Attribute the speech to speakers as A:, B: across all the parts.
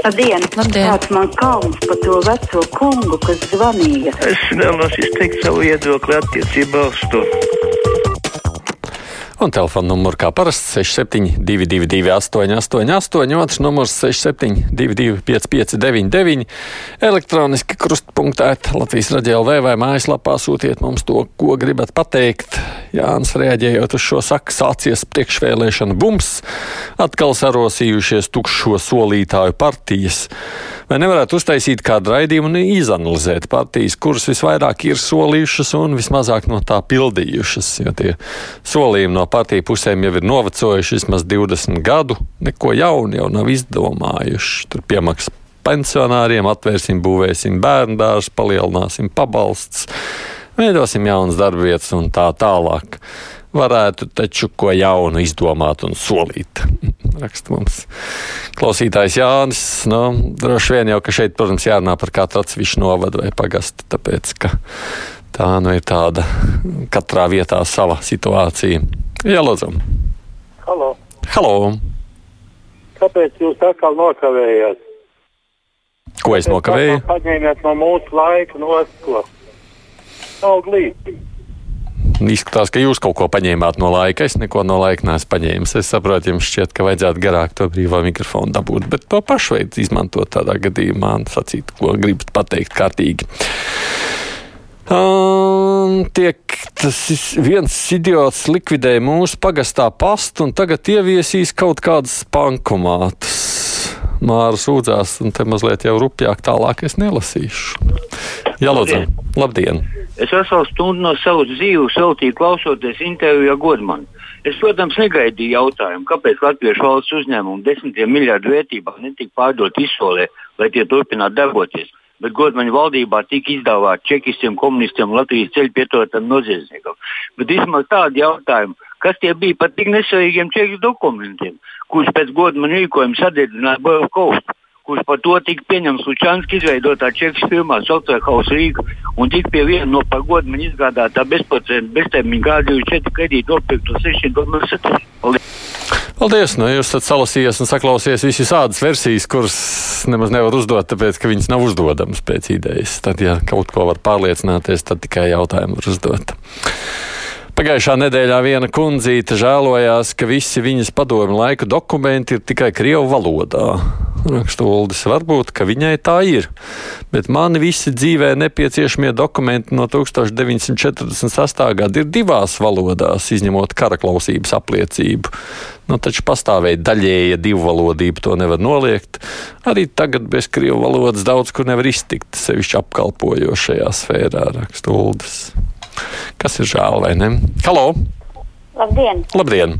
A: Labdien!
B: Labdien.
A: Kāds man kauns par to veco kungu, kas zvanīja?
C: Es vēlos izteikt savu viedokli attiecībā uz to.
D: Un telefona numurs kā parasts 6722, 888, otrs numurs 672, 559, elektroniski krustpunktēt Latvijas raidījumā vai mājaslapā sūtiet mums to, ko gribat pateikt. Jānis reaģējot uz šo saka, sācies priekšvēlēšana bums, atkal sarosījušies tukšo solītāju partijas. Vai nevarētu uztaisīt kādu raidījumu un izanalizēt partijas, kuras visvairāk ir solījušas un vismazāk no tā pildījušas? Jo tie solījumi no partiju pusēm jau ir novecojuši vismaz 20 gadu, neko jaunu jau nav izdomājuši. Tur piemaksas pensionāriem, atvērsim, būvēsim bērnu dārzus, palielināsim pabalsts, veidosim jaunas darba vietas un tā tālāk. Varētu taču ko jaunu izdomāt un solīt. Raksta mums klausītājs Jānis. Nu, droši vien jau, ka šeit, protams, jārunā par katru atsevišķu novadu vai pagastu, tāpēc, ka tā nu ir tāda katrā vietā sava situācija. Jā, lūdzu.
E: Halo.
D: Halo!
E: Kāpēc jūs atkal nokavējāt?
D: Ko es nokavēju?
E: Paņēmiet no mūsu laika nosko. Nav glīti.
D: Izskatās, ka jūs kaut ko paņēmāt no laika. Es neko no laika neesmu paņēmis. Es saprotu, jums šķiet, ka vajadzētu garāk to brīvā mikrofonu dabūt, bet to pašu veidu izmantot tādā gadījumā un sacīt, ko gribat pateikt kārtīgi. Um, tiek tas viens idiots likvidēja mūsu pagastā pastu un tagad ieviesīs kaut kādas bankomātus. Māra sūdzās, un te mazliet jau rupjāk tālāk es nelasīšu. Jā, lūdzu, labdien!
C: Es veselu stundu no savas dzīves veltīju klausoties interviju ar Godmanu. Es, protams, negaidīju jautājumu, kāpēc Latvijas valsts uzņēmumi desmitiem miljardu vērtībā netika pārdot izsolē, lai tie turpinātu darboties. Bet Godmaņa valdībā tika izdāvāti čekistiem, komunistiem, Latvijas ceļu pietotam noziedzniekam. Bet vismaz tādi jautājumi, kas tie bija par tik nesvarīgiem čeku dokumentiem, kurus pēc Godmaņa rīkojuma sadedzināja Borovkovs kurš par to tika pieņemts Lučānska izveidotā Čekas firmā Software House Rīga un tika pie viena no pagodu man izgādātā beztermiņa gādījumu četru kredītu nopirktu 600 Paldies!
D: Paldies! Nu, jūs esat salasījies un saklausījies visas tādas versijas, kuras nemaz nevar uzdot, tāpēc, ka viņas nav uzdodamas pēc idejas. Tad, ja kaut ko var pārliecināties, tad tikai jautājumu var uzdot. Pagājušā nedēļā viena kundzīte žēlojās, ka visi viņas padomu laika dokumenti ir tikai krievu valodā. Raksta Uldis, varbūt, ka viņai tā ir, bet man visi dzīvē nepieciešamie dokumenti no 1948. gada ir divās valodās, izņemot karaklausības apliecību. Nu, taču pastāvēja daļēja divvalodība, to nevar noliegt. Arī tagad bez krievu valodas daudz kur nevar iztikt, sevišķi apkalpojošajā sfērā, raksta Uldis. Kas ir žēl vai ne? Halo!
F: Labdien!
D: Labdien!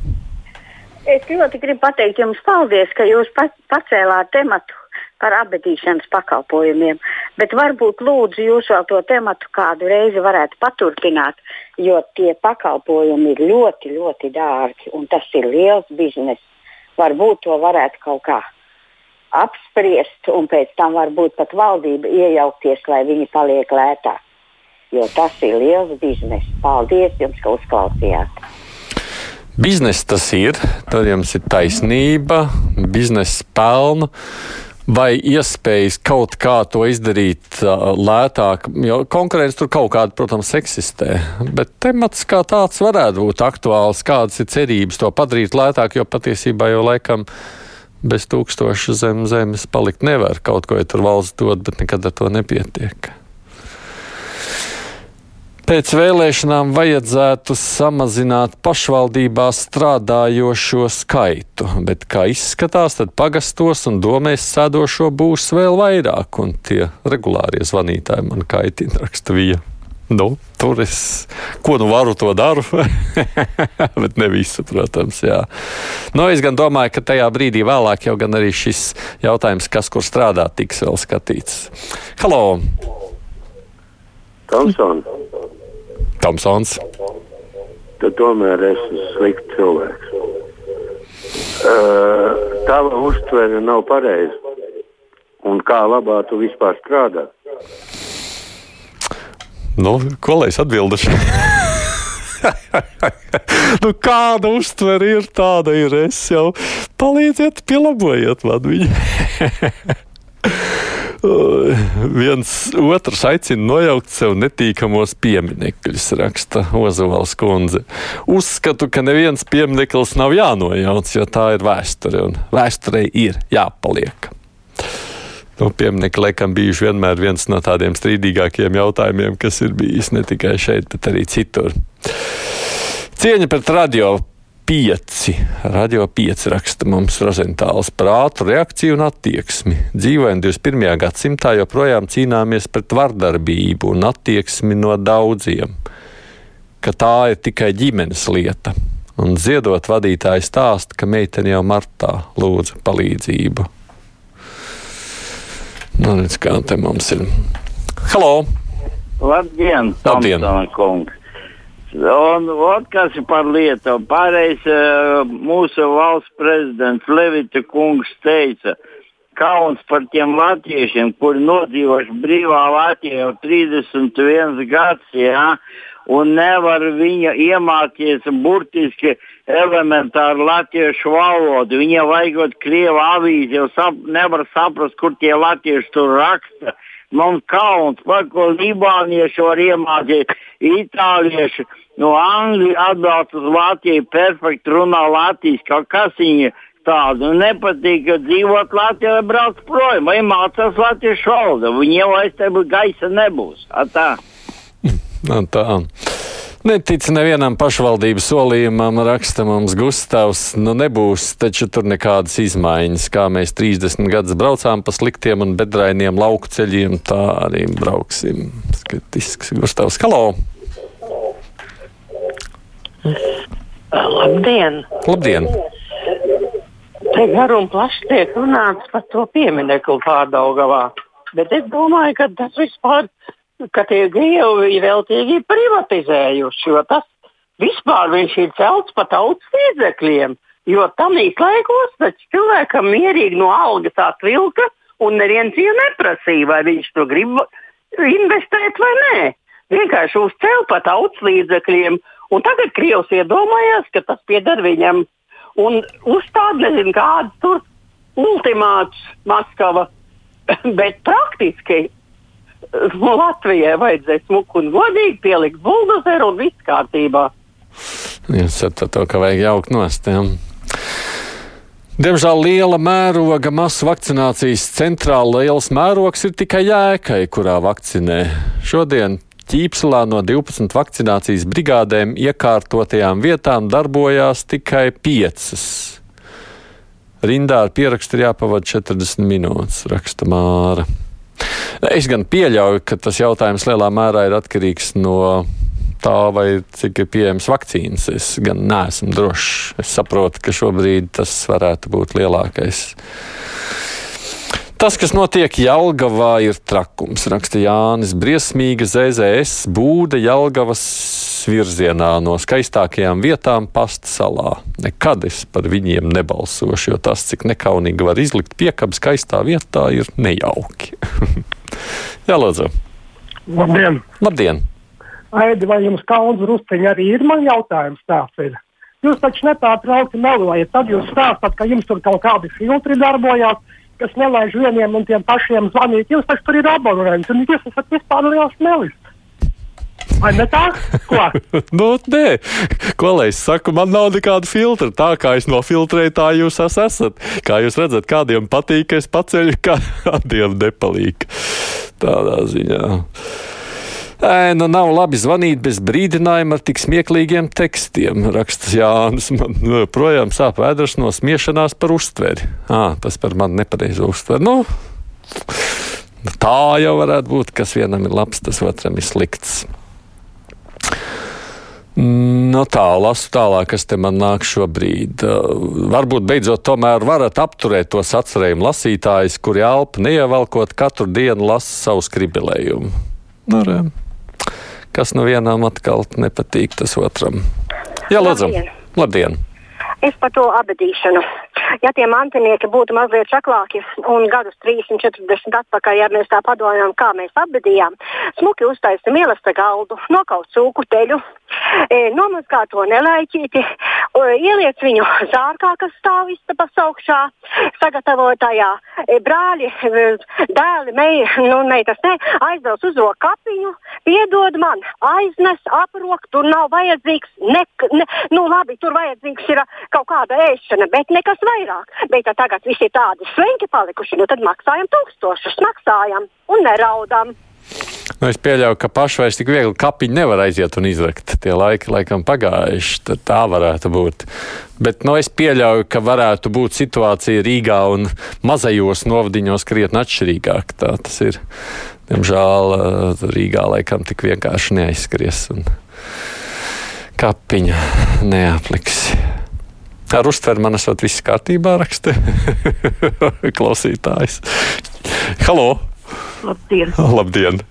F: Es ļoti gribu pateikt jums paldies, ka jūs pa pacēlāt tematu par abadīšanas pakalpojumiem, bet varbūt lūdzu jūs vēl to tematu kādu reizi varētu paturpināt, jo tie pakalpojumi ir ļoti, ļoti dārgi un tas ir liels bizness. Varbūt to varētu kaut kā apspriest un pēc tam varbūt pat valdība iejaukties, lai viņi paliek lētāk jo tas ir liels bizness. Paldies jums, ka uzklausījāt!
D: Bizness tas ir, tad jums ir taisnība, biznesa pelna. Vai iespējas kaut kā to izdarīt uh, lētāk, jo konkurence tur kaut kāda, protams, eksistē. Bet temats kā tāds varētu būt aktuāls, kādas ir cerības to padarīt lētāk, jo patiesībā jau laikam bez tūkstoša zem zemes palikt nevar. Kaut ko ja tur valsts dod, bet nekad ar to nepietiek. Pēc vēlēšanām vajadzētu samazināt pašvaldībā strādājošo skaitu, bet kā izskatās, tad pagastos un domēs sēdošo būs vēl vairāk, un tie regulārie zvanītāji man kaitina raksturīja. Nu, tur es, ko nu varu, to daru, bet ne visu, protams, jā. Nu, es gan domāju, ka tajā brīdī vēlāk jau gan arī šis jautājums, kas kur strādā, tiks vēl skatīts. Halo!
E: Tomson!
D: Tomsons.
E: Tu tomēr esi slikts cilvēks. Uh, tava uztvere nav pareiza. Un kā labā tu vispār strādā?
D: Nu, ko lai es atbildēšu? nu, kāda uztvere ir, tāda ir. Es jau palīdziet, pielabojiet man viņu. Viens otrs aicina nojaukt sev netīkamos pieminekļus, raksta Ozovals kundze. Uzskatu, ka neviens piemineklis nav jānojauc, jo tā ir vēsture, un vēsturei ir jāpaliek. Nu, Pieminekļi laikam bijuši vienmēr viens no tādiem strīdīgākiem jautājumiem, kas ir bijis ne tikai šeit, bet arī citur. Cieņa pret radio pieci. Radio pieci raksta mums Rozentāls prātu, reakciju un attieksmi. Dzīvojam 21. gadsimtā, joprojām cīnāmies pret vardarbību un attieksmi no daudziem, ka tā ir tikai ģimenes lieta. Un ziedot vadītāji stāsta, ka meitene jau martā lūdza palīdzību. Nu, redz, kā te mums ir. Halo!
B: Labdien,
D: Labdien.
B: Tomsona! Un ot, kas ir par lietu. Pārējais uh, mūsu valsts prezidents Levita kungs teica, kauns par tiem latviešiem, kuri nodzīvojuši brīvā Latvijā jau 31 gadus, jā, un nevar viņa iemācīties burtiski elementāru latviešu valodu. Viņai vajagot krievu avīzi, jau sap, nevar saprast, kur tie latvieši tur raksta. Mums kauns, par ko libānieši var iemācīt, itālieši, no Anglijas atbrauc uz Latviju, perfekti runā latviešu, kaut kas viņi tādu nepatīk, ka dzīvot Latvijā, brauc projām, vai mācās latviešu valodu. Viņiem vairs te gaisa nebūs. A tā.
D: Netic nevienam pašvaldības solījumam, raksta mums Gustavs. Nu, nebūs taču tur nekādas izmaiņas. Kā mēs 30 gadus braucām pa sliktiem un bedrainiem lauku ceļiem, tā arī brauksim. Skatisks Gustavs. Halo!
G: Labdien!
D: Labdien!
G: Te gar un plaši tiek runāts par to pieminiektu pārdaugavā. Bet es domāju, ka tas vispār, ka tie Krievi ir veltīgi privatizējuši, jo tas vispār viņš ir celts pa tautas līdzekļiem. Jo tam īslaikos taču cilvēkam mierīgi no algas atvilka un neviens viņu neprasīja, vai viņš to grib investēt vai nē. Vienkārši uzcēla pa tautas līdzekļiem. Un tagad Krievs iedomājās, ka tas pieder viņam. Un uzstāda nezinu kādu tur ultimāts Maskava. Bet praktiski Latvijai vajadzēja smuku un godīgi pielikt buldozeru un viss kārtībā.
D: Jūs saprotat, to, ka vajag jaukt nostiem. Diemžēl liela mēroga masu vakcinācijas centrāla liels mērogs ir tikai jēkai, kurā vakcinē. Šodien Ķīpselā no 12 vakcinācijas brigādēm iekārtotajām vietām darbojās tikai 5. Rindā ar pierakstu ir jāpavada 40 minūtes, raksta Māra. Es gan pieļauju, ka tas jautājums lielā mērā ir atkarīgs no tā, vai cik ir pieejams vakcīnas. Es gan neesmu drošs. Es saprotu, ka šobrīd tas varētu būt lielākais. Tas, kas notiek Jālgavā, ir trakums, raksta Jānis. Briesmīga ZZS būda Jālgavas virzienā no skaistākajām vietām pasta salā. Nekad es par viņiem nebalsošu, jo tas, cik nekaunīgi var izlikt piekabu skaistā vietā, ir nejauki. Jā, lūdzu.
H: Labdien!
D: Labdien!
H: Aidi, vai jums kauns rusceņi arī ir? Man jautājums tāds ir. Jūs taču nepārtraukti melojat. Tad jūs stāstāt, ka jums tur kaut kādi filtri darbojās, kas nelaiž vieniem un tiem pašiem zvanīt. Jūs taču tur ir abonents un jūs esat vispār liels melis. Vai ne tā? Ko?
D: nu, nē, ko lai es saku, man nav nekāda filtra. Tā kā es nofiltrēju, tā jūs es esat. Kā jūs redzat, kādiem patīk, es paceļu, kādiem nepalīk. Tādā ziņā. Ē, nu nav labi zvanīt bez brīdinājuma ar tik smieklīgiem tekstiem, raksta Jānis. Man nu, projām sāp vēders no smiešanās par uztveri. À, tas par mani nepareizo uztveri. Nu, tā jau varētu būt, kas vienam ir labs, tas otram ir slikts. Nu, tā, lasu tālāk, kas te man nāk šobrīd. Uh, varbūt beidzot tomēr varat apturēt tos atcerējumu lasītājus, kuri elpa neievelkot katru dienu lasa savu skribelējumu. Nu, re. kas nu vienam atkal nepatīk, tas otram. Jā, lūdzu.
I: Labdien.
D: Labdien.
I: Es par to abadīšanu. Ja tie mantinieki būtu mazliet čaklāki un gadus 30, 40 atpakaļ, ja mēs tā padomājam, kā mēs apbedījām, smuki uztaisam ielasta galdu, nokaut cūku teļu, e, nomazgā to nelaiķīti, ieliec viņu zārkā, kas stāv istabas augšā, sagatavotajā e, brāļi, dēli, mei, nu, meitas ne, aizbrauc uz to kapiņu, piedod man, aiznes, aprok, tur nav vajadzīgs, ne, ne, nu labi, tur vajadzīgs ir kaut kāda ēšana, bet nekas vairāk. Bet ja tagad visi ir tādi slinki palikuši, nu tad maksājam tūkstošus, maksājam un neraudam.
D: Nu, es pieļauju, ka paši vairs tik viegli kapiņu nevar aiziet un izrakt. Tie laiki laikam pagājuši. Tā varētu būt. Bet nu, es pieļauju, ka varētu būt situācija Rīgā un mazajos novadiņos krietni atšķirīgāk. Tā tas ir. Diemžēl eh, Rīgā laikam tik vienkārši neaizskries un kapiņa neapliks. Ar uztveru man esot viss kārtībā, raksta klausītājs. Halo!
J: Labdien!
D: Labdien!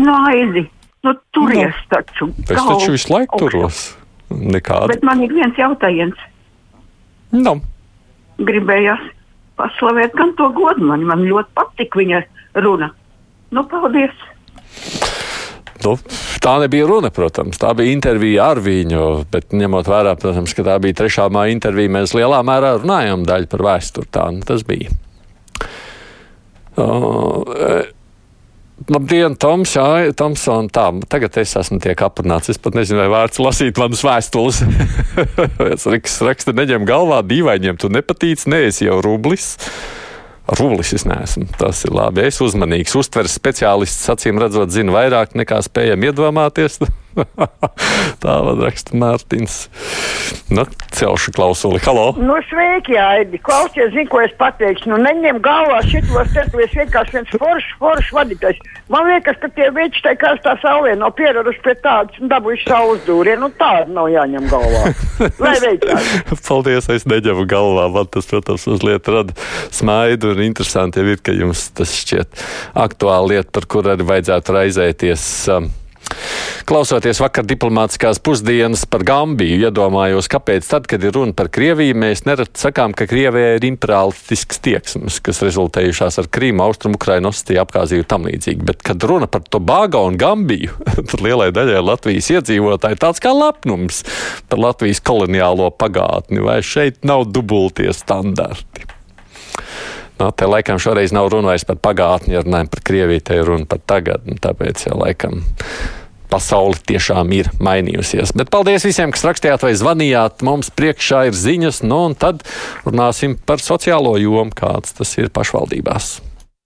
J: Nu, aizi! Nu, turies
D: Nu,
J: taču!
D: Es taču visu laiku turos. Nekādu.
J: Bet man ir viens jautājums.
D: Nu.
J: Gribējās paslavēt gan to godmani. Man ļoti patika viņa runa. Nu, paldies!
D: Nu, tā nebija runa, protams. Tā bija intervija ar viņu, bet ņemot vērā, protams, ka tā bija trešā māja intervija, mēs lielā mērā runājām daļu par vēsturi. Tā nu, tas bija. Uh, Labdien, Toms, jā, Tomson, tā, tagad es esmu tiek aprunāts. Es pat nezinu, vai vārds lasīt manas vēstules. es rakstu, neņem galvā, dīvainiem tu nepatīc, neesi jau rublis. Rublis es neesmu. Tas ir labi. Es uzmanīgs. Uztveres speciālists, acīm redzot, zina vairāk nekā spējam iedomāties. Tā vad raksta Mārtiņš. Nu, celšu klausuli. Halo!
K: Nu, sveiki, Aidi. Klausies, zini, ko es pateikšu. Nu, neņem galvā šitos terpļus vienkārši viens foršs, foršs vadītājs. Man liekas, ka tie veči tai karstā saulē nav pieraduši pie tādas un dabūjuši saules dūrienu. Nu, tāda nav jāņem galvā. Lai veicās.
D: Paldies, es neņemu galvā. Man tas, protams, mazliet rada smaidu un interesanti jau ir, ka jums tas šķiet aktuāla lieta, par kur arī vajadzētu raizēties. Um, Klausoties vakar diplomātiskās pusdienas par Gambiju, iedomājos, kāpēc tad, kad ir runa par Krieviju, mēs nereti sakām, ka Krievijai ir imperialistisks tieksmes, kas rezultējušās ar Krīmu, Austrumu, Ukrainu, Ostiju, Apkāziju un tam līdzīgi. Bet, kad runa par Tobago un Gambiju, tad lielai daļai Latvijas iedzīvotāji tāds kā lepnums par Latvijas koloniālo pagātni, vai šeit nav dubultie standarti. Nu, te laikam šoreiz nav runa vairs par pagātni, ja runājam par Krieviju, te ir runa par tagadni. Tāpēc jau laikam pasaule tiešām ir mainījusies. Bet paldies visiem, kas rakstījāt vai zvanījāt. Mums priekšā ir ziņas, nu un tad runāsim par sociālo jomu, kāds tas ir pašvaldībās.